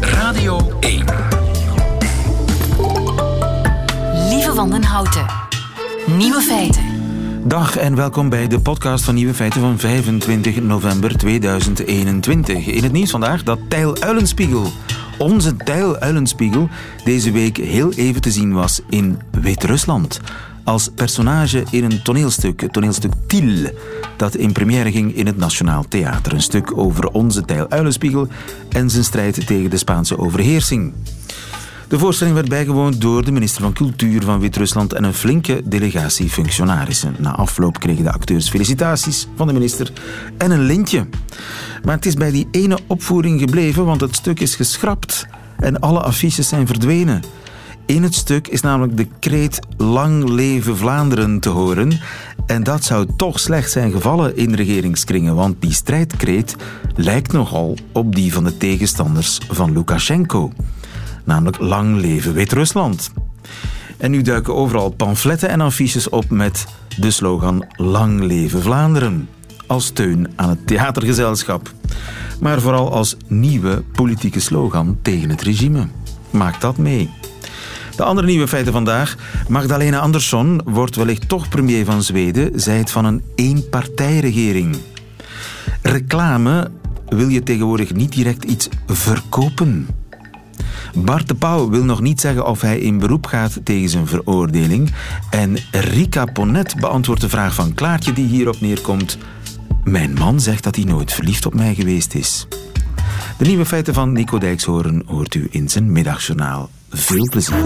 Radio 1. Lieve Wandenhouten. Nieuwe feiten. Dag en welkom bij de podcast van Nieuwe Feiten van 25 november 2021. In het nieuws vandaag dat Tijl Uilenspiegel, onze Tijl Uilenspiegel, deze week heel even te zien was in Wit-Rusland. Als personage in een toneelstuk, het toneelstuk Tiel, dat in première ging in het Nationaal Theater. Een stuk over onze Tijl Uilenspiegel en zijn strijd tegen de Spaanse overheersing. De voorstelling werd bijgewoond door de minister van Cultuur van Wit-Rusland en een flinke delegatie functionarissen. Na afloop kregen de acteurs felicitaties van de minister en een lintje. Maar het is bij die ene opvoering gebleven, want het stuk is geschrapt en alle affiches zijn verdwenen. In het stuk is namelijk de kreet Lang leven Vlaanderen te horen. En dat zou toch slecht zijn gevallen in regeringskringen, want die strijdkreet lijkt nogal op die van de tegenstanders van Lukashenko. Namelijk Lang leven Wit-Rusland. En nu duiken overal pamfletten en affiches op met de slogan Lang leven Vlaanderen. Als steun aan het theatergezelschap. Maar vooral als nieuwe politieke slogan tegen het regime. Maak dat mee. De andere nieuwe feiten vandaag. Magdalena Andersson wordt wellicht toch premier van Zweden, zij het van een eenpartijregering. Reclame wil je tegenwoordig niet direct iets verkopen. Bart de Pauw wil nog niet zeggen of hij in beroep gaat tegen zijn veroordeling. En Rika Ponet beantwoordt de vraag van Klaartje die hierop neerkomt. Mijn man zegt dat hij nooit verliefd op mij geweest is. De nieuwe feiten van Nico Dijkshoorn hoort u in zijn middagjournaal. Veel plezier.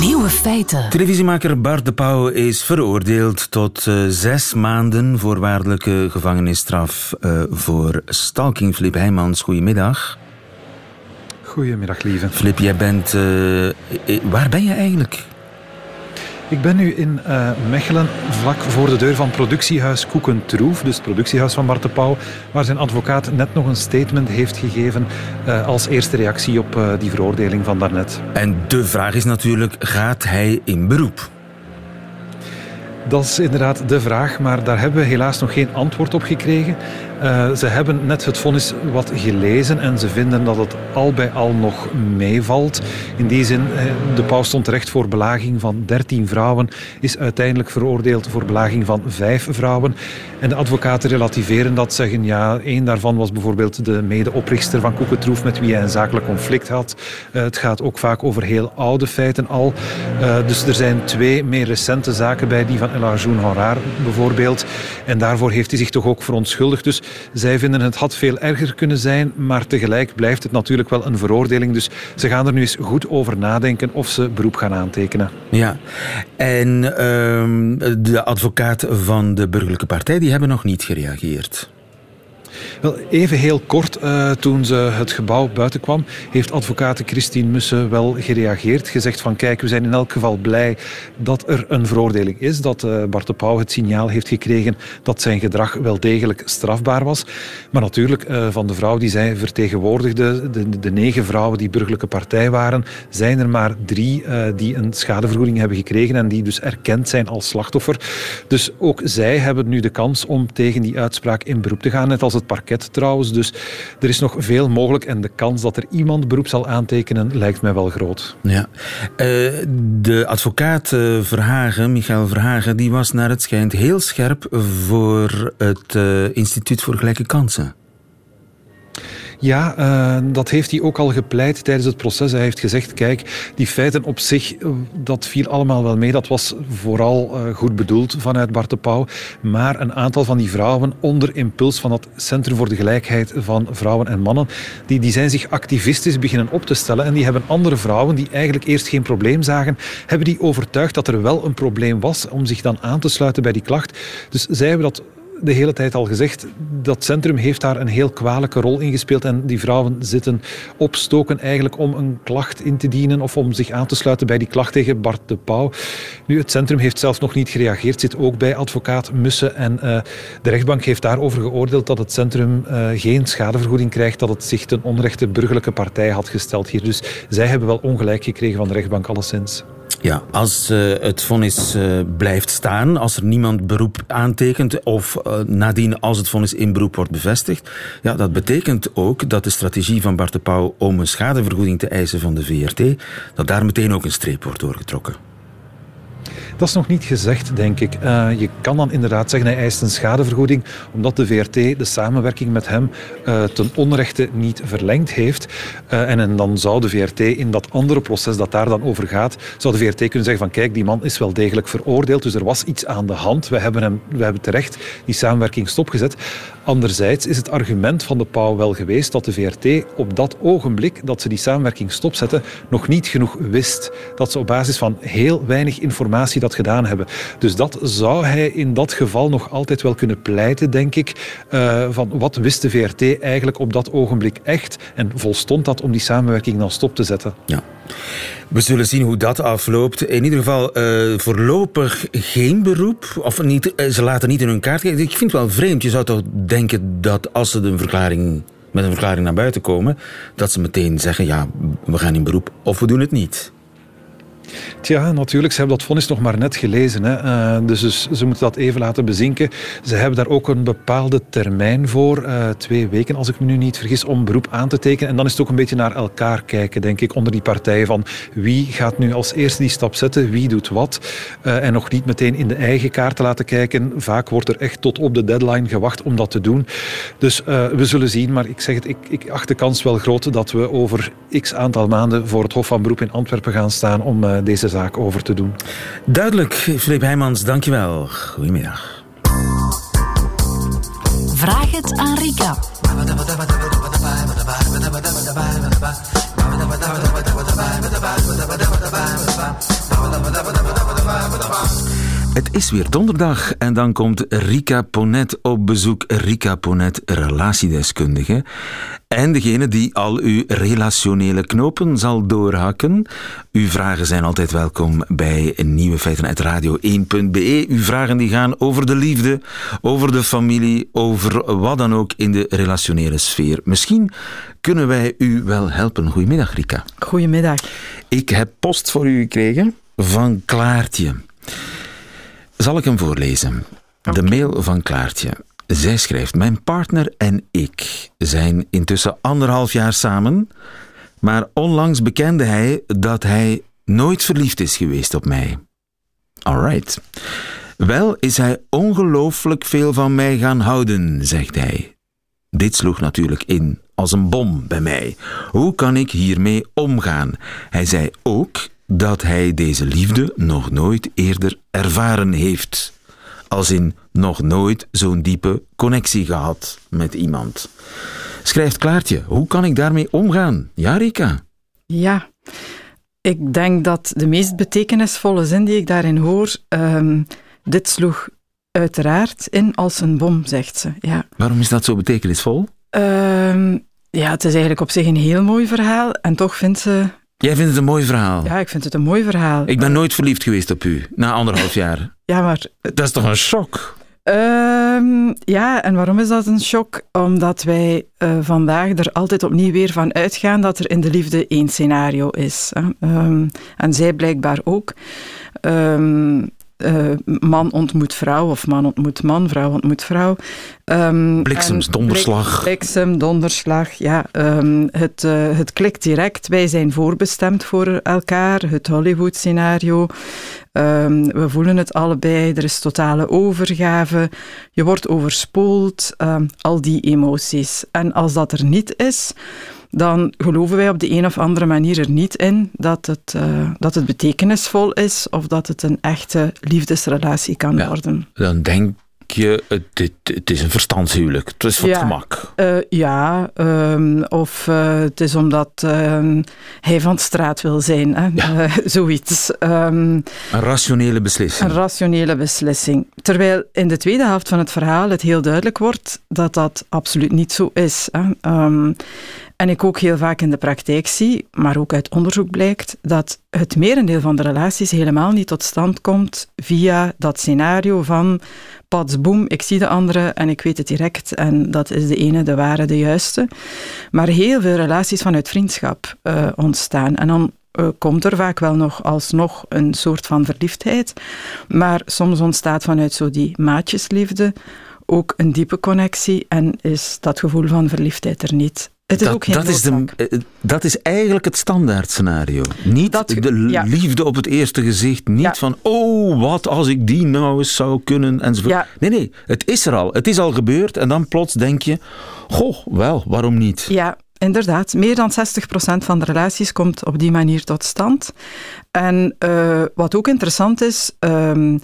Nieuwe feiten. Televisiemaker Bart de Pauw is veroordeeld tot uh, zes maanden voorwaardelijke gevangenisstraf uh, voor stalking. Filip Heijmans, goedemiddag. Goedemiddag, lieve. Filip, jij bent... Uh, waar ben je eigenlijk? Ik ben nu in uh, Mechelen, vlak voor de deur van productiehuis Koekentroef, dus het productiehuis van Bart de Pauw, waar zijn advocaat net nog een statement heeft gegeven uh, als eerste reactie op uh, die veroordeling van daarnet. En de vraag is natuurlijk, gaat hij in beroep? Dat is inderdaad de vraag, maar daar hebben we helaas nog geen antwoord op gekregen. Uh, ze hebben net het vonnis wat gelezen en ze vinden dat het al bij al nog meevalt. In die zin, de paus stond terecht voor belaging van 13 vrouwen, is uiteindelijk veroordeeld voor belaging van 5 vrouwen. En de advocaten relativeren dat, zeggen ja, één daarvan was bijvoorbeeld de medeoprichter van Koekentroef met wie hij een zakelijk conflict had. Uh, het gaat ook vaak over heel oude feiten al. Dus er zijn twee meer recente zaken bij, die van El Arjoun Honrar bijvoorbeeld. En daarvoor heeft hij zich toch ook verontschuldigd. Dus zij vinden het had veel erger kunnen zijn, maar tegelijk blijft het natuurlijk wel een veroordeling. Dus ze gaan er nu eens goed over nadenken of ze beroep gaan aantekenen. Ja, en uh, de advocaat van de burgerlijke partij, die hebben nog niet gereageerd. Wel, even heel kort, uh, toen ze het gebouw buiten kwam, heeft advocaat Christine Mussen wel gereageerd. Gezegd van kijk, we zijn in elk geval blij dat er een veroordeling is. Dat uh, Bart de Pauw het signaal heeft gekregen dat zijn gedrag wel degelijk strafbaar was. Maar natuurlijk, uh, van de vrouw die zij vertegenwoordigde, de, de, negen vrouwen die burgerlijke partij waren, zijn er maar drie die een schadevergoeding hebben gekregen en die dus erkend zijn als slachtoffer. Dus ook zij hebben nu de kans om tegen die uitspraak in beroep te gaan, net als het parket trouwens. Dus er is nog veel mogelijk en de kans dat er iemand beroep zal aantekenen lijkt mij wel groot. Ja. Uh, de advocaat uh, Verhagen, Michael Verhagen, die was naar het schijnt heel scherp voor het uh, Instituut voor Gelijke Kansen. Ja, uh, dat heeft hij ook al gepleit tijdens het proces. Hij heeft gezegd, kijk, die feiten op zich, dat viel allemaal wel mee. Dat was vooral uh, goed bedoeld vanuit Bart de Pauw. Maar een aantal van die vrouwen onder impuls van dat Centrum voor de Gelijkheid van Vrouwen en Mannen, die, die zijn zich activistisch beginnen op te stellen. En die hebben andere vrouwen, die eigenlijk eerst geen probleem zagen, hebben die overtuigd dat er wel een probleem was om zich dan aan te sluiten bij die klacht. Dus zij hebben dat de hele tijd al gezegd, dat centrum heeft daar een heel kwalijke rol in gespeeld en die vrouwen zitten opstoken eigenlijk om een klacht in te dienen of om zich aan te sluiten bij die klacht tegen Bart de Pauw. Nu, het centrum heeft zelfs nog niet gereageerd, zit ook bij advocaat Mussen en uh, de rechtbank heeft daarover geoordeeld dat het centrum uh, geen schadevergoeding krijgt, dat het zich ten onrechte burgerlijke partij had gesteld hier. Dus zij hebben wel ongelijk gekregen van de rechtbank alleszins. Ja, als uh, het vonnis uh, blijft staan, als er niemand beroep aantekent of uh, nadien als het vonnis in beroep wordt bevestigd, ja, dat betekent ook dat de strategie van Bart de Pauw om een schadevergoeding te eisen van de VRT, dat daar meteen ook een streep wordt doorgetrokken. Dat is nog niet gezegd, denk ik. Uh, je kan dan inderdaad zeggen hij eist een schadevergoeding omdat de VRT de samenwerking met hem uh, ten onrechte niet verlengd heeft. Uh, en, en, dan zou de VRT in dat andere proces dat daar dan over gaat, zou de VRT kunnen zeggen van kijk, die man is wel degelijk veroordeeld, dus er was iets aan de hand. We hebben, hem, we hebben terecht die samenwerking stopgezet. Anderzijds is het argument van de Pauw wel geweest dat de VRT op dat ogenblik dat ze die samenwerking stopzetten nog niet genoeg wist. Dat ze op basis van heel weinig informatie dat gedaan hebben. Dus dat zou hij in dat geval nog altijd wel kunnen pleiten, denk ik. Uh, van wat wist de VRT eigenlijk op dat ogenblik echt en volstond dat om die samenwerking dan stop te zetten? Ja. We zullen zien hoe dat afloopt. In ieder geval uh, voorlopig geen beroep. Of niet, uh, ze laten niet in hun kaart kijken. Ik vind het wel vreemd. Je zou toch denken dat als ze een verklaring, met een verklaring naar buiten komen, dat ze meteen zeggen: ja, we gaan in beroep of we doen het niet. Tja, natuurlijk. Ze hebben dat vonnis nog maar net gelezen. Hè. Uh, dus, dus, ze moeten dat even laten bezinken. Ze hebben daar ook een bepaalde termijn voor. Uh, twee weken, als ik me nu niet vergis, om beroep aan te tekenen. En dan is het ook een beetje naar elkaar kijken, denk ik, onder die partijen. Van wie gaat nu als eerste die stap zetten? Wie doet wat? Uh, en nog niet meteen in de eigen kaart te laten kijken. Vaak wordt er echt tot op de deadline gewacht om dat te doen. Dus we zullen zien. Maar ik zeg het, ik, ik acht de kans wel groot dat we over x aantal maanden voor het Hof van Beroep in Antwerpen gaan staan om deze zaak over te doen. Duidelijk, Filip Heijmans, dankjewel. Goedemiddag. Vraag het aan Rika. Het is weer donderdag en dan komt Rika Ponet op bezoek. Rika Ponet, relatiedeskundige. En degene die al uw relationele knopen zal doorhakken. Uw vragen zijn altijd welkom bij Nieuwe Feiten uit Radio1.be. Uw vragen die gaan over de liefde, over de familie, over wat dan ook in de relationele sfeer. Misschien kunnen wij u wel helpen. Goedemiddag, Rika. Goedemiddag. Ik heb post voor u gekregen van Klaartje. Zal ik hem voorlezen? De mail van Klaartje. Zij schrijft: Mijn partner en ik zijn intussen anderhalf jaar samen, maar onlangs bekende hij dat hij nooit verliefd is geweest op mij. Alright. Wel is hij ongelooflijk veel van mij gaan houden, zegt hij. Dit sloeg natuurlijk in als een bom bij mij. Hoe kan ik hiermee omgaan? Hij zei ook dat hij deze liefde nog nooit eerder ervaren heeft. Als in nog nooit zo'n diepe connectie gehad met iemand. Schrijft Klaartje, hoe kan ik daarmee omgaan? Ja, Rika? Ja, ik denk dat de meest betekenisvolle zin die ik daarin hoor, um, dit sloeg uiteraard in als een bom, zegt ze. Ja. Waarom is dat zo betekenisvol? Um, ja, het is eigenlijk op zich een heel mooi verhaal en toch vindt ze Jij vindt het een mooi verhaal? Ja, ik vind het een mooi verhaal. Ik ben nooit verliefd geweest op u, na anderhalf jaar. ja, maar... Dat is toch een shock? Um, ja, en waarom is dat een shock? Omdat wij uh, vandaag er altijd opnieuw weer van uitgaan dat er in de liefde één scenario is. Hè. Um, en zij blijkbaar ook. Um, uh, man ontmoet vrouw of man ontmoet man, vrouw ontmoet vrouw. Um, Bliksems, donderslag. Bliksem, donderslag, ja. Um, het, uh, het klikt direct. Wij zijn voorbestemd voor elkaar. Het Hollywood-scenario. Um, we voelen het allebei. Er is totale overgave. Je wordt overspoeld. al die emoties. En als dat er niet is dan geloven wij op de een of andere manier er niet in dat het, uh, dat het betekenisvol is of dat het een echte liefdesrelatie kan ja, worden. Dan denk je, het, het, is een verstandshuwelijk. Het is voor ja, het gemak. Uh, ja, um, of uh, het is omdat uh, hij van straat wil zijn. Hè? Ja. zoiets. Um, een rationele beslissing. Een rationele beslissing. Terwijl in de tweede helft van het verhaal het heel duidelijk wordt dat dat absoluut niet zo is. Hè? En ik ook heel vaak in de praktijk zie, maar ook uit onderzoek blijkt, dat het merendeel van de relaties helemaal niet tot stand komt via dat scenario van ik zie de andere en ik weet het direct en dat is de ene, de ware, de juiste. Maar heel veel relaties vanuit vriendschap uh, ontstaan. En dan uh, komt er vaak wel nog alsnog een soort van verliefdheid. Maar soms ontstaat vanuit zo die maatjesliefde ook een diepe connectie en is dat gevoel van verliefdheid er niet. Het is dat, ook geen dat, is de, eh, dat is eigenlijk het standaard scenario. Niet dat, de liefde op het eerste gezicht. Niet van, oh, wat als ik die nou eens zou kunnen. Enzovoort. Nee, nee, het is er al. Het is al gebeurd. En dan plots denk je, goh, wel, waarom niet? Ja, Inderdaad, meer dan 60% van de relaties komt op die manier tot stand. En uh, wat ook interessant is, um,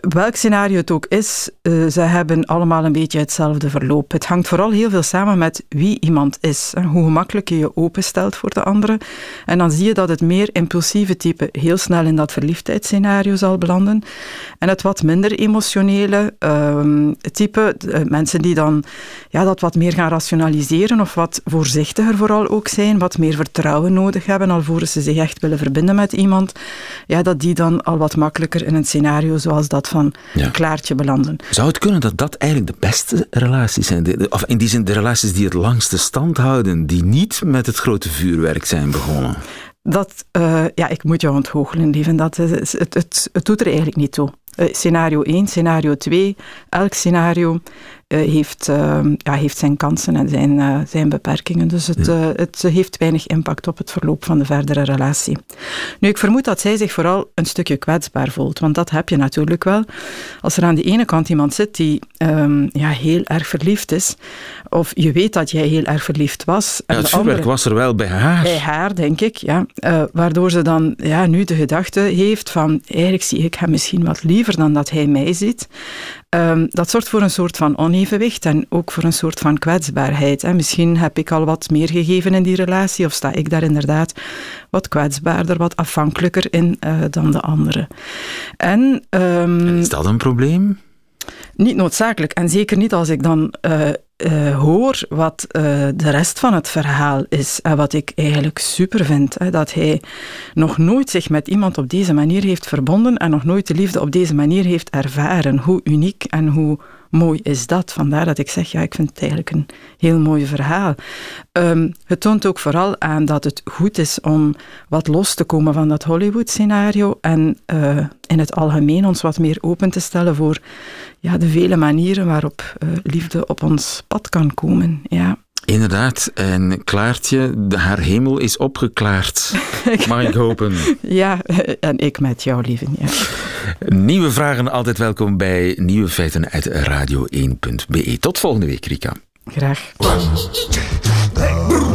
welk scenario het ook is, uh, ze hebben allemaal een beetje hetzelfde verloop. Het hangt vooral heel veel samen met wie iemand is. En hoe gemakkelijk je je openstelt voor de andere. En dan zie je dat het meer impulsieve type heel snel in dat verliefdheidsscenario zal belanden. En het wat minder emotionele uh, type, mensen die dan ja, dat wat meer gaan rationaliseren of wat voorzichtiger vooral ook zijn, wat meer vertrouwen nodig hebben alvorens ze zich echt willen verbinden met iemand, ja, dat die dan al wat makkelijker in een scenario zoals dat van ja. Klaartje belanden. Zou het kunnen dat dat eigenlijk de beste relaties zijn? of in die zin de relaties die het langste stand houden, die niet met het grote vuurwerk zijn begonnen? Dat, uh, ja, ik moet jou ontgoochelen, lieve. Dat, het, het, het, doet er eigenlijk niet toe. Uh, scenario 1, scenario 2, elk scenario heeft, uh, ja, heeft zijn kansen en zijn, uh, zijn beperkingen. Dus het, ja. het heeft weinig impact op het verloop van de verdere relatie. Nu, ik vermoed dat zij zich vooral een stukje kwetsbaar voelt, want dat heb je natuurlijk wel. Als er aan de ene kant iemand zit die um, ja, heel erg verliefd is, of je weet dat jij heel erg verliefd was. En ja, het vuurwerk andere, was er wel bij haar. Bij haar, denk ik, ja. waardoor ze dan ja, nu de gedachte heeft van, eigenlijk zie ik hem misschien wat liever dan dat hij mij ziet. Um, dat zorgt voor een soort van onevenwicht en ook voor een soort van kwetsbaarheid. Hè. Misschien heb ik al wat meer gegeven in die relatie of sta ik daar inderdaad wat kwetsbaarder, wat afhankelijker in uh, dan de andere. En, um, is dat een probleem? Niet noodzakelijk. En zeker niet als ik dan uh, uh, hoor wat uh, de rest van het verhaal is. En wat ik eigenlijk super vind. Dat hij nog nooit zich met iemand op deze manier heeft verbonden en nog nooit de liefde op deze manier heeft ervaren. Hoe uniek en hoe mooi is dat? Vandaar dat ik zeg, ja, ik vind het eigenlijk een heel mooi verhaal. Um, het toont ook vooral aan dat het goed is om wat los te komen van dat Hollywood-scenario en uh, in het algemeen ons wat meer open te stellen voor ja, de vele manieren waarop uh, liefde op ons pad kan komen. Ja. Inderdaad, en Klaartje, haar hemel is opgeklaard. Mag ik hopen? Ja, en ik met jou, lieve. Ja. Nieuwe vragen altijd welkom bij Nieuwe Feiten uit radio1.be. Tot volgende week, Rika. Graag.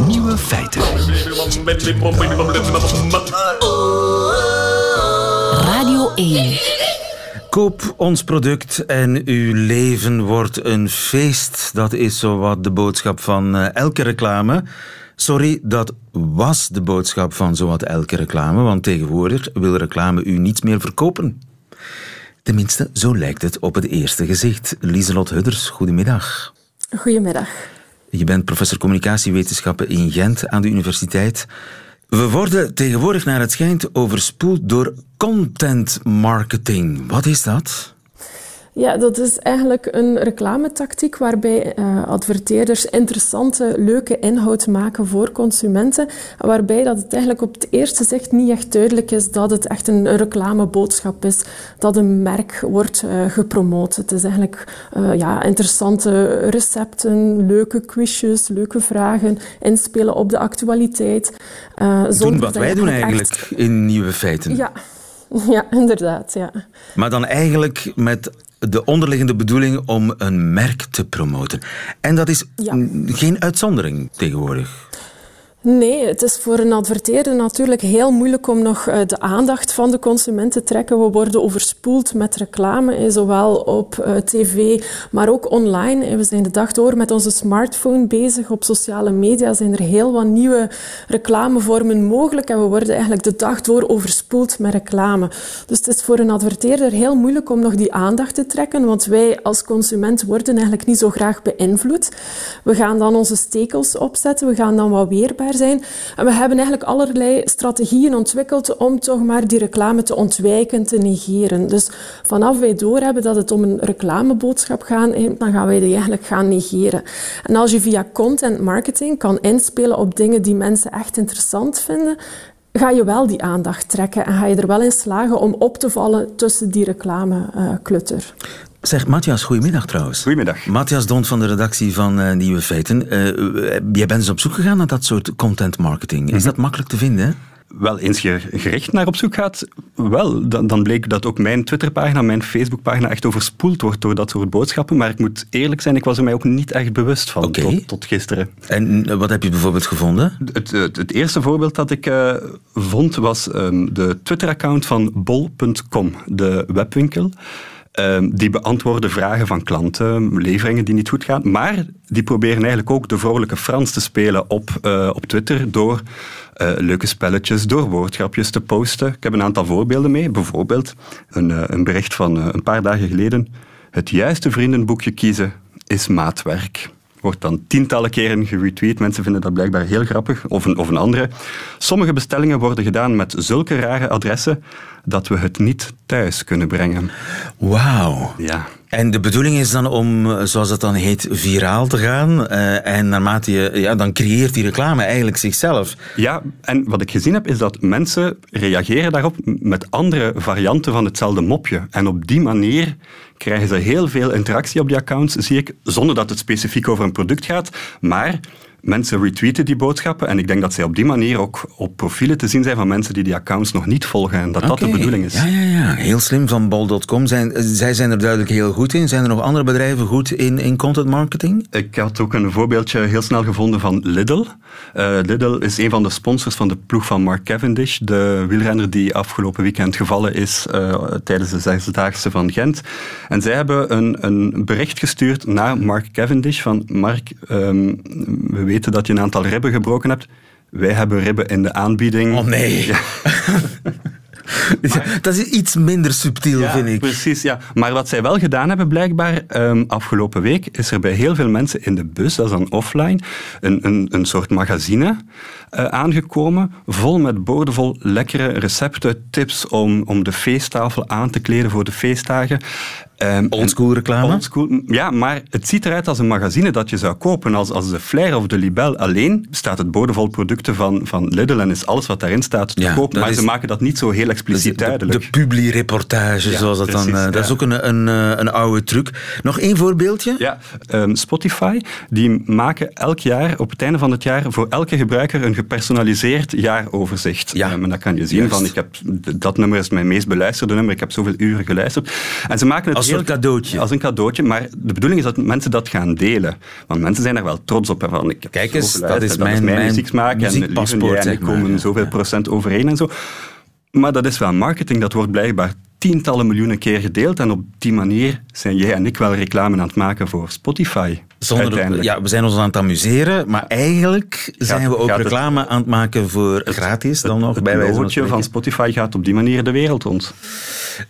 Nieuwe Feiten. Radio 1. Koop ons product en uw leven wordt een feest. Dat is zo wat de boodschap van uh, elke reclame. Sorry, dat was de boodschap van zowat elke reclame, want tegenwoordig wil reclame u niets meer verkopen. Tenminste, zo lijkt het op het eerste gezicht. Lieselot Hudders, goedemiddag. Goedemiddag. Je bent professor communicatiewetenschappen in Gent aan de universiteit. We worden tegenwoordig naar het schijnt overspoeld door content marketing. Wat is dat? Ja, dat is eigenlijk een reclametactiek waarbij uh, adverteerders interessante, leuke inhoud maken voor consumenten. Waarbij dat het eigenlijk op het eerste zicht niet echt duidelijk is dat het echt een, reclameboodschap is, dat een merk wordt uh, gepromoot. Het is eigenlijk uh, ja, interessante recepten, leuke quizjes, leuke vragen, inspelen op de actualiteit. doen wat wij doen eigenlijk echt... in Nieuwe Feiten. Ja. Ja, inderdaad. Ja. Maar dan eigenlijk met de onderliggende bedoeling om een merk te promoten. En dat is ja. geen uitzondering tegenwoordig. Nee, het is voor een adverteerder natuurlijk heel moeilijk om nog eh, de aandacht van de consument te trekken. We worden overspoeld met reclame, zowel op eh, tv, maar ook online. We zijn de dag door met onze smartphone bezig. Op sociale media zijn er heel wat nieuwe reclamevormen mogelijk en we worden eigenlijk de dag door overspoeld met reclame. Dus het is voor een adverteerder heel moeilijk om nog die aandacht te trekken, want wij als consument worden eigenlijk niet zo graag beïnvloed. We gaan dan onze stekels opzetten, we gaan dan wat weerbaar zijn. En we hebben eigenlijk allerlei strategieën ontwikkeld om toch maar die reclame te ontwijken, te negeren. Dus vanaf wij doorhebben dat het om een reclameboodschap gaat, dan gaan wij die eigenlijk gaan negeren. En als je via content marketing kan inspelen op dingen die mensen echt interessant vinden, ga je wel die aandacht trekken en ga je er wel in slagen om op te vallen tussen die reclameklutter. Zeg, Matthias, goedemiddag trouwens. Goedemiddag. Matthias Dont van de redactie van uh, Nieuwe Feiten. Uh, jij bent dus op zoek gegaan naar dat soort content marketing. Is mm -hmm. dat makkelijk te vinden? Wel, eens je gericht naar op zoek gaat, wel, dan, dan bleek dat ook mijn Twitterpagina, mijn Facebookpagina echt overspoeld wordt door dat soort boodschappen. Maar ik moet eerlijk zijn, ik was er mij ook niet echt bewust van okay. tot, tot, gisteren. En wat heb je bijvoorbeeld gevonden? Het, het, het eerste voorbeeld dat ik uh, vond was um, de Twitter-account van bol.com, de webwinkel. Um, die beantwoorden vragen van klanten, leveringen die niet goed gaan. Maar die proberen eigenlijk ook de vrolijke Frans te spelen op, uh, op Twitter door uh, leuke spelletjes, door woordgrapjes te posten. Ik heb een aantal voorbeelden mee. Bijvoorbeeld een, uh, een bericht van een paar dagen geleden. Het juiste vriendenboekje kiezen is maatwerk wordt dan tientallen keren geretweet. Mensen vinden dat blijkbaar heel grappig. Of een, of een andere. Sommige bestellingen worden gedaan met zulke rare adressen dat we het niet thuis kunnen brengen. Wauw. Ja. En de bedoeling is dan om, zoals dat dan heet, viraal te gaan. Uh, en naarmate je, ja, dan creëert die reclame eigenlijk zichzelf. Ja, en wat ik gezien heb, is dat mensen reageren daarop met andere varianten van hetzelfde mopje. En op die manier krijgen ze heel veel interactie op die accounts, zie ik, zonder dat het specifiek over een product gaat. Maar mensen retweeten die boodschappen en ik denk dat zij op die manier ook op profielen te zien zijn van mensen die die accounts nog niet volgen en dat okay. dat de bedoeling is. Ja, ja, ja. Heel slim van bol.com. Zijn, zij zijn er duidelijk heel goed in. Zijn er nog andere bedrijven goed in, in content marketing? Ik had ook een voorbeeldje heel snel gevonden van Lidl. Uh, Lidl is een van de sponsors van de ploeg van Mark Cavendish, de wielrenner die afgelopen weekend gevallen is uh, tijdens de Zesdaagse van Gent. En zij hebben een, een bericht gestuurd naar Mark Cavendish van Mark, um, we weten dat je een aantal ribben gebroken hebt. Wij hebben ribben in de aanbieding. Oh nee. Ja. Maar, dat is iets minder subtiel, ja, vind ik. Precies, ja. Maar wat zij wel gedaan hebben, blijkbaar, um, afgelopen week, is er bij heel veel mensen in de bus, dat is dan offline, een, een, een soort magazine uh, aangekomen, vol met boordevol lekkere recepten, tips om, om de feesttafel aan te kleden voor de feestdagen. Um, oldschool reclame? Oldschool, ja, maar het ziet eruit als een magazine dat je zou kopen. Als, als de Flair of de Libel alleen staat het boordevol producten van, van Lidl en is alles wat daarin staat te ja, koop. Maar ze maken dat niet zo heel expliciet de, duidelijk. De, publi-reportage, ja, zoals dat precies, dan... Uh, ja. Dat is ook een, een, een oude truc. Nog één voorbeeldje? Ja, um, Spotify, die maken elk jaar, op het einde van het jaar, voor elke gebruiker een gepersonaliseerd jaaroverzicht. Ja. Um, en dat kan je zien Juist. van, ik heb, dat nummer is mijn meest beluisterde nummer, ik heb zoveel uren geluisterd. En ze maken het als een cadeautje. Als een cadeautje, maar de bedoeling is dat mensen dat gaan delen. Want mensen zijn er wel trots op. Van, ik Kijk eens, dat is mijn, mijn muzieksmaak en ik komen zoveel procent overeen en zo. Maar dat is wel marketing, dat wordt blijkbaar tientallen miljoenen keer gedeeld en op die manier zijn jij en ik wel reclame aan het maken voor Spotify. Zonder, ja, we zijn ons aan het amuseren, maar eigenlijk zijn we ook reclame het, aan het maken voor het, gratis dan nog. Het bij logootje van Spotify gaat op die manier de wereld rond.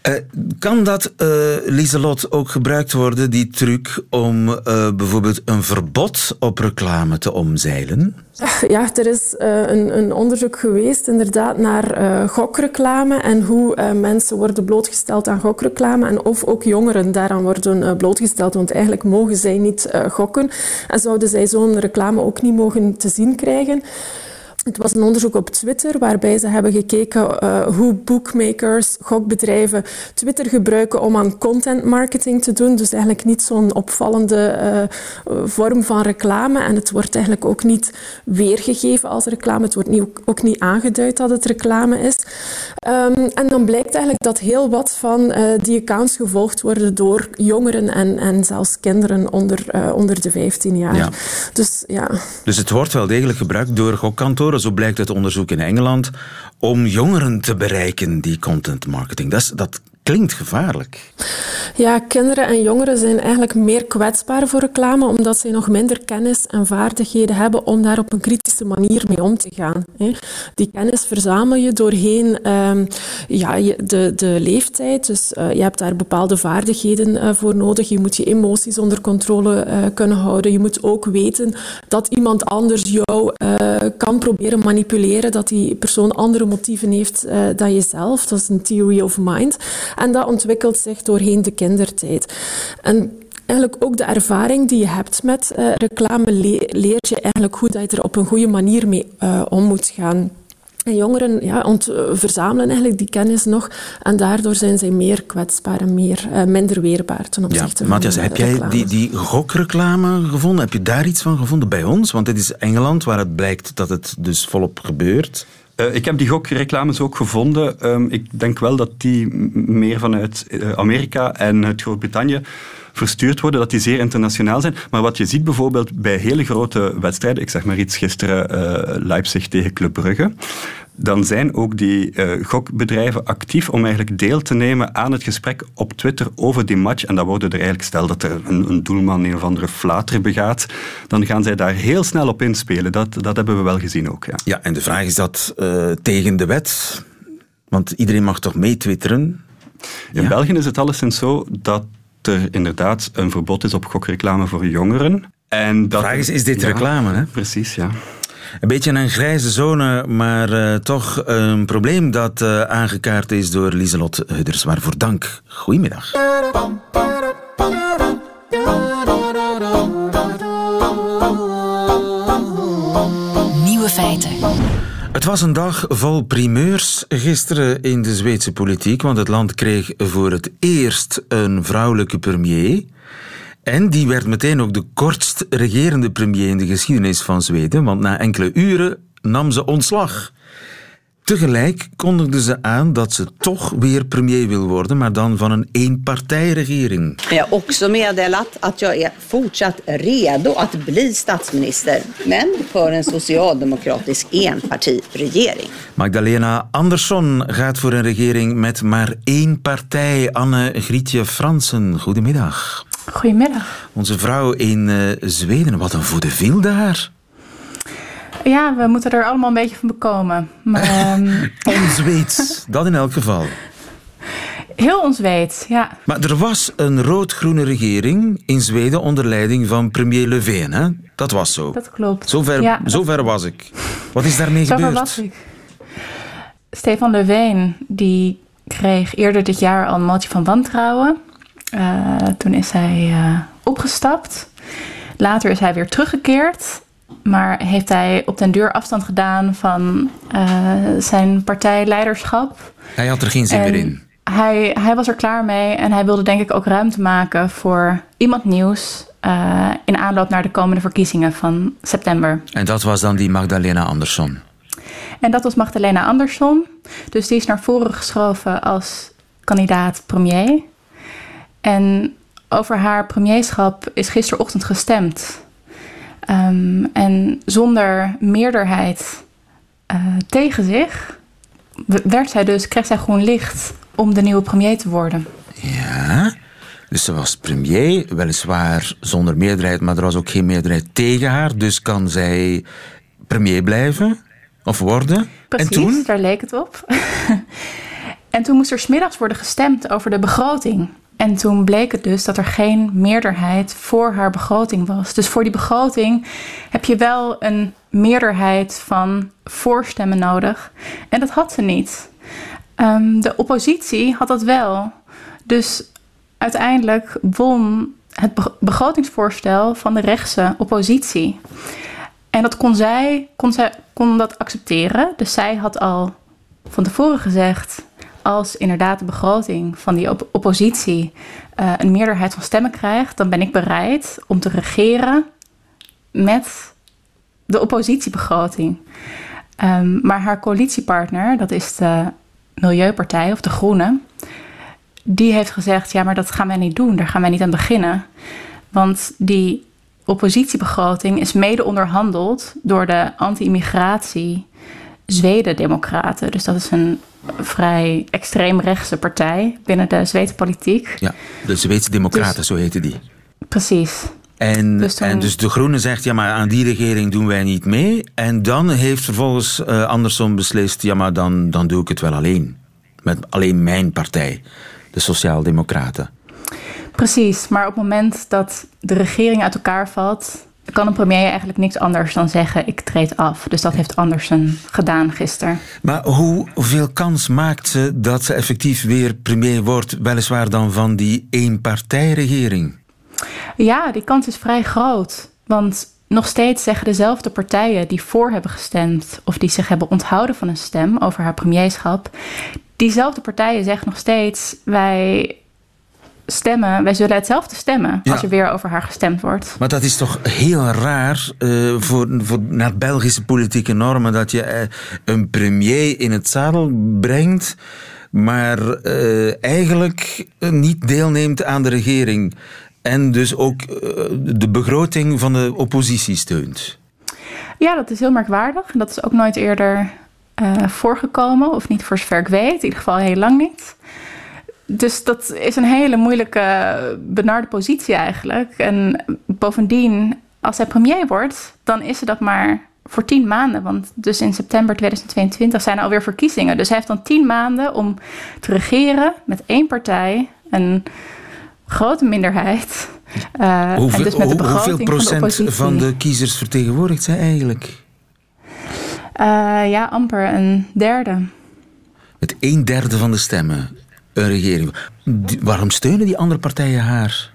Uh, kan dat, uh, Lieselot, ook gebruikt worden, die truc, om uh, bijvoorbeeld een verbod op reclame te omzeilen? Ja, er is een, een, onderzoek geweest inderdaad naar gokreclame en hoe mensen worden blootgesteld aan gokreclame en of ook jongeren daaraan worden blootgesteld, want eigenlijk mogen zij niet gokken en zouden zij zo'n reclame ook niet mogen te zien krijgen. Het was een onderzoek op Twitter waarbij ze hebben gekeken uh, hoe bookmakers, gokbedrijven Twitter gebruiken om aan content marketing te doen. Dus eigenlijk niet zo'n opvallende uh, vorm van reclame. En het wordt eigenlijk ook niet weergegeven als reclame. Het wordt niet, ook niet aangeduid dat het reclame is. Um, en dan blijkt eigenlijk dat heel wat van uh, die accounts gevolgd worden door jongeren en, en zelfs kinderen onder, onder de 15 jaar. Ja. Dus, ja. dus het wordt wel degelijk gebruikt door gokkantoren zo blijkt uit onderzoek in Engeland, om jongeren te bereiken, die content marketing. Dat, is, dat klinkt gevaarlijk. Ja, kinderen en jongeren zijn eigenlijk meer kwetsbaar voor reclame, omdat ze nog minder kennis en vaardigheden hebben om daar op een kritische manier mee om te gaan. Die kennis verzamel je doorheen um, ja, de, de leeftijd. Dus uh, je hebt daar bepaalde vaardigheden uh, voor nodig. Je moet je emoties onder controle uh, kunnen houden. Je moet ook weten dat iemand anders jou kan proberen manipuleren, dat die persoon andere motieven heeft dan jezelf. Dat is een theory of mind. En dat ontwikkelt zich doorheen de kindertijd. En eigenlijk ook de ervaring die je hebt met uh, reclame le leert je eigenlijk hoe dat je er op een goede manier mee uh, om moet gaan. En jongeren ja, ont, eh, verzamelen eigenlijk die kennis nog en daardoor zijn zij meer kwetsbaar en meer, uh, minder weerbaar ten opzichte ja, Matthias, heb jij die, die gokreclame gevonden? Heb je daar iets van gevonden bij ons? Want dit is Engeland, waar het blijkt dat het dus volop gebeurt. Uh, ik heb die gokreclames ook gevonden. Um, ik denk wel dat die meer vanuit Amerika en uit Groot-Brittannië verstuurd worden, dat die zeer internationaal zijn. Maar wat je ziet bijvoorbeeld bij hele grote wedstrijden, ik zeg maar iets gisteren uh, Leipzig tegen Club Brugge, dan zijn ook die uh, gokbedrijven actief om eigenlijk deel te nemen aan het gesprek op Twitter over die match. En dan worden er eigenlijk, stel dat er een, een doelman een of andere flater begaat, dan gaan zij daar heel snel op inspelen. Dat, dat hebben we wel gezien ook. Ja, ja en de vraag is dat uh, tegen de wet? Want iedereen mag toch meetwitteren? In ja. België is het alleszins zo dat er inderdaad een verbod is op gokreclame voor jongeren. En dat, de vraag is, is dit reclame? Hè? Precies, ja. Een beetje een grijze zone, maar uh, toch een probleem dat uh, aangekaart is door Lieselot Hudders. Waarvoor dank. Goedemiddag. Was een dag vol primeurs gisteren in de Zweedse politiek, want het land kreeg voor het eerst een vrouwelijke premier. En die werd meteen ook de kortst regerende premier in de geschiedenis van Zweden, want na enkele uren nam ze ontslag. Tegelijk kondigde ze aan dat ze toch weer premier wil worden, maar dan van een eenpartijregering. Jag har också meddelat att jag är fortsatt redo att bli statsminister, men för en socialdemokratisk enpartiregering. Magdalena Andersson gaat voor een regering met maar één partij. Anne Grietje Fransen, goedemiddag. Goedemiddag. Onze vrouw in uh, Zweden, wat een voede viel daar. Ja, we moeten er allemaal een beetje van bekomen. Maar, um... Onzweets, dat in elk geval. Heel onzweet, ja. Maar er was een rood-groene regering in Zweden onder leiding van premier Löfven, hè? Dat was zo. Dat klopt. Zover, ja, zover was ik. Wat is daarmee zover gebeurd? was ik. Stefan Löfven, die kreeg eerder dit jaar al een motie van wantrouwen. Uh, toen is hij uh, opgestapt. Later is hij weer teruggekeerd. Maar heeft hij op den duur afstand gedaan van uh, zijn partijleiderschap. Hij had er geen zin meer in. Hij, hij was er klaar mee en hij wilde denk ik ook ruimte maken voor iemand nieuws. Uh, in aanloop naar de komende verkiezingen van september. En dat was dan die Magdalena Andersson? En dat was Magdalena Andersson. Dus die is naar voren geschoven als kandidaat premier. En over haar premierschap is gisterochtend gestemd. Um, en zonder meerderheid uh, tegen zich werd zij dus, kreeg zij groen licht om de nieuwe premier te worden. Ja, dus ze was premier, weliswaar zonder meerderheid, maar er was ook geen meerderheid tegen haar. Dus kan zij premier blijven of worden. Precies, en toen? daar leek het op. en toen moest er smiddags worden gestemd over de begroting. En toen bleek het dus dat er geen meerderheid voor haar begroting was. Dus voor die begroting heb je wel een meerderheid van voorstemmen nodig. En dat had ze niet. Um, de oppositie had dat wel. Dus uiteindelijk won het begrotingsvoorstel van de rechtse oppositie. En dat kon zij, kon kon dat accepteren. Dus zij had al van tevoren gezegd: als inderdaad de begroting van die op oppositie uh, een meerderheid van stemmen krijgt, dan ben ik bereid om te regeren met de oppositiebegroting. Um, maar haar coalitiepartner, dat is de Milieupartij of de Groenen, die heeft gezegd: ja, maar dat gaan wij niet doen, daar gaan wij niet aan beginnen. Want die oppositiebegroting is mede onderhandeld door de anti-immigratie Zweden-Democraten. Dus dat is een vrij extreemrechtse partij binnen de Zweedse politiek. Ja, de Zweedse Democraten, dus, zo heten die. Precies. En dus, toen, en dus de Groene zegt, ja, maar aan die regering doen wij niet mee. En dan heeft vervolgens uh, Andersson beslist, ja, maar dan, dan doe ik het wel alleen. Met alleen mijn partij, de Sociaaldemocraten. Precies, maar op het moment dat de regering uit elkaar valt, kan een premier eigenlijk niks anders dan zeggen: ik treed af. Dus dat heeft Andersen gedaan gisteren. Maar hoeveel kans maakt ze dat ze effectief weer premier wordt, weliswaar dan van die eenpartijregering? Ja, die kans is vrij groot. Want nog steeds zeggen dezelfde partijen die voor hebben gestemd of die zich hebben onthouden van een stem over haar premierschap, diezelfde partijen zeggen nog steeds: wij stemmen, wij zullen hetzelfde stemmen als er weer over haar gestemd wordt. Maar dat is toch heel raar uh, voor, voor, naar Belgische politieke normen dat je uh, een premier in het zadel brengt, maar uh, eigenlijk niet deelneemt aan de regering. En dus ook de begroting van de oppositie steunt. Ja, dat is heel merkwaardig. Dat is ook nooit eerder voorgekomen, of niet voor zover ik weet, in ieder geval heel lang niet. Dus dat is een hele moeilijke, benarde positie eigenlijk. En bovendien, als hij premier wordt, dan is ze dat maar voor tien maanden. Want dus in september 2022 zijn er alweer verkiezingen. Dus hij heeft dan tien maanden om te regeren met één partij, een grote minderheid. Uh, hoeveel, en dus met de hoeveel procent van de, van de, kiezers vertegenwoordigt zij eigenlijk? Uh, ja, amper een derde. Met een derde van de stemmen regering. waarom steunen die andere partijen haar?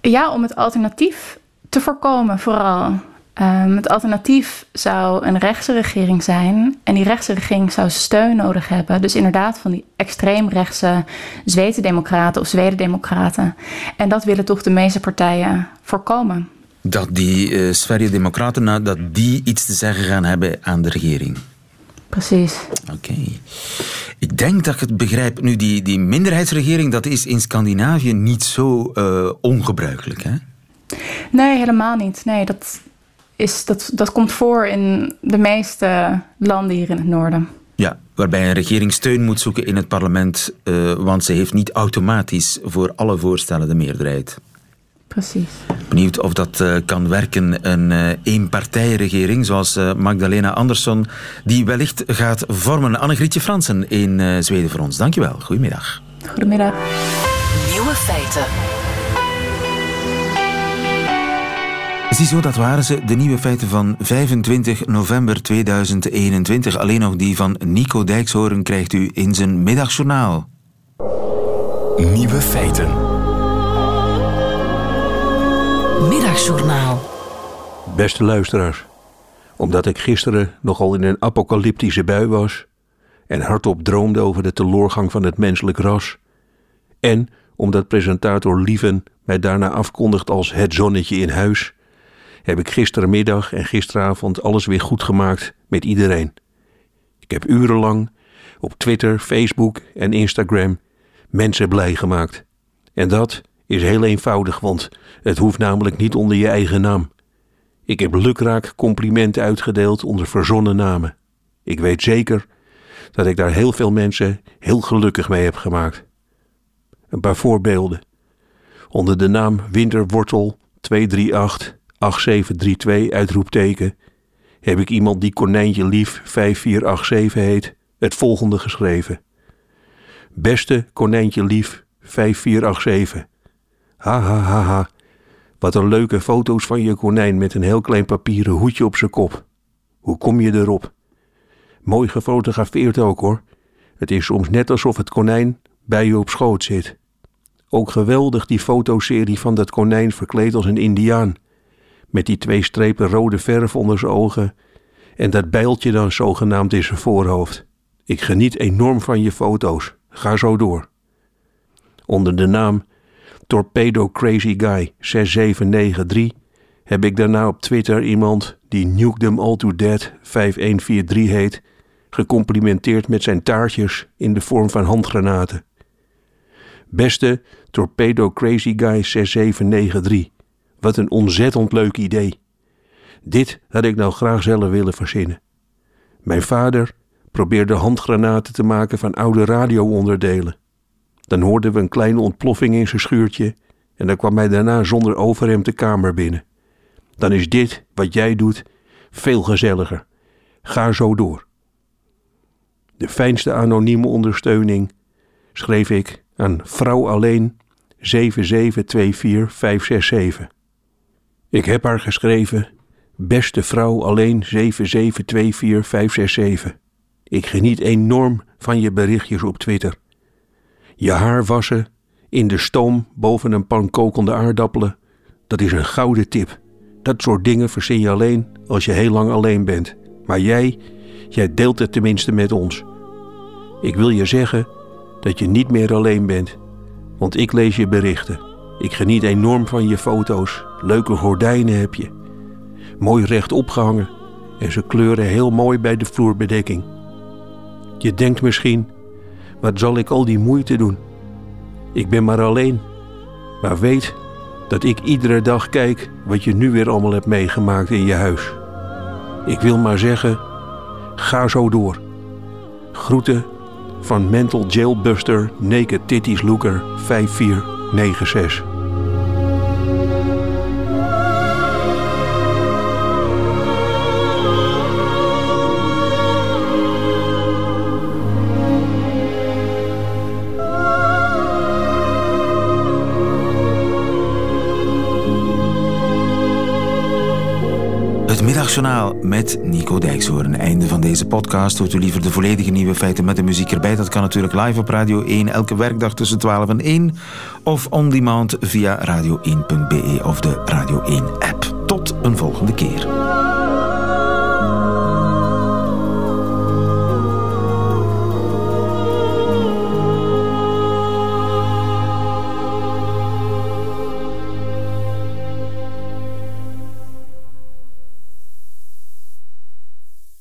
Ja, om het alternatief te voorkomen, vooral. Um, het alternatief zou een rechtse regering zijn. En die rechtse regering zou steun nodig hebben. Dus inderdaad van die extreemrechtse Zweden-democraten of Zweden-democraten. En dat willen toch de meeste partijen voorkomen. Dat die uh, Sverige-democraten nou, dat die iets te zeggen gaan hebben aan de regering. Precies. Oké. Ik denk dat ik het begrijp. Nu, die, die minderheidsregering, dat is in Scandinavië niet zo uh, ongebruikelijk, hè? Nee, helemaal niet. Nee, dat, is, dat, dat komt voor in de meeste landen hier in het noorden. Ja, waarbij een regering steun moet zoeken in het parlement, uh, want ze heeft niet automatisch voor alle voorstellen de meerderheid. Precies. Benieuwd of dat uh, kan werken, een uh, eenpartijregering zoals uh, Magdalena Andersson, die wellicht gaat vormen. Annegrietje Fransen in Zweden voor ons. Dankjewel. Goedemiddag. Goedemiddag. Nieuwe feiten. Ziezo, dat waren ze, de nieuwe feiten van 25 november 2021. Alleen nog die van Nico Dijkshoorn krijgt u in zijn middagjournaal. Nieuwe feiten. Middagjournaal. Beste luisteraars, omdat ik gisteren nogal in een apocalyptische bui was en hardop droomde over de teloorgang van het menselijk ras, en omdat presentator Lieven mij daarna afkondigt als het zonnetje in huis, heb ik gistermiddag en gisteravond alles weer goed gemaakt met iedereen. Ik heb urenlang op Twitter, Facebook en Instagram mensen blij gemaakt. En dat is heel eenvoudig, want het hoeft namelijk niet onder je eigen naam. Ik heb lukraak complimenten uitgedeeld onder verzonnen namen. Ik weet zeker dat ik daar heel veel mensen heel gelukkig mee heb gemaakt. Een paar voorbeelden. Onder de naam Winterwortel 238 8732 uitroepteken heb ik iemand die Konijntje Lief 5487 heet het volgende geschreven. Beste Konijntje Lief 5487 Ha ha ha ha. Wat een leuke foto's van je konijn met een heel klein papieren hoedje op zijn kop. Hoe kom je erop? Mooi gefotografeerd ook hoor. Het is soms net alsof het konijn bij je op schoot zit. Ook geweldig die fotoserie van dat konijn verkleed als een indiaan. Met die twee strepen rode verf onder zijn ogen en dat bijltje dan zogenaamd in zijn voorhoofd. Ik geniet enorm van je foto's. Ga zo door. Onder de naam Torpedo Crazy Guy 6793 heb ik daarna op Twitter iemand die Nuke Them All To Dead 5143 heet, gecomplimenteerd met zijn taartjes in de vorm van handgranaten. Beste Torpedo Crazy Guy 6793, wat een ontzettend leuk idee. Dit had ik nou graag zelf willen verzinnen. Mijn vader probeerde handgranaten te maken van oude radioonderdelen. Dan hoorden we een kleine ontploffing in zijn schuurtje en dan kwam hij daarna zonder overhemd de kamer binnen. Dan is dit, wat jij doet, veel gezelliger. Ga zo door. De fijnste anonieme ondersteuning schreef ik aan vrouw alleen 7724567. Ik heb haar geschreven: Beste vrouw alleen 7724567. Ik geniet enorm van je berichtjes op Twitter. Je haar wassen in de stoom boven een pan kokende aardappelen, dat is een gouden tip. Dat soort dingen verzin je alleen als je heel lang alleen bent. Maar jij, jij deelt het tenminste met ons. Ik wil je zeggen dat je niet meer alleen bent. Want ik lees je berichten. Ik geniet enorm van je foto's. Leuke gordijnen heb je. Mooi recht opgehangen. En ze kleuren heel mooi bij de vloerbedekking. Je denkt misschien, wat zal ik al die moeite doen? Ik ben maar alleen. Maar weet dat ik iedere dag kijk wat je nu weer allemaal hebt meegemaakt in je huis. Ik wil maar zeggen, ga zo door. Groeten van Mental Jailbuster Naked Titties Looker 5496. Middagjournaal met Nico Dijkshoorn. Einde van deze podcast. Hoort u liever de volledige nieuwe feiten met de muziek erbij? Dat kan natuurlijk live op Radio 1 elke werkdag tussen 12 en 1. Of on demand via radio1.be of de Radio 1 app. Tot een volgende keer.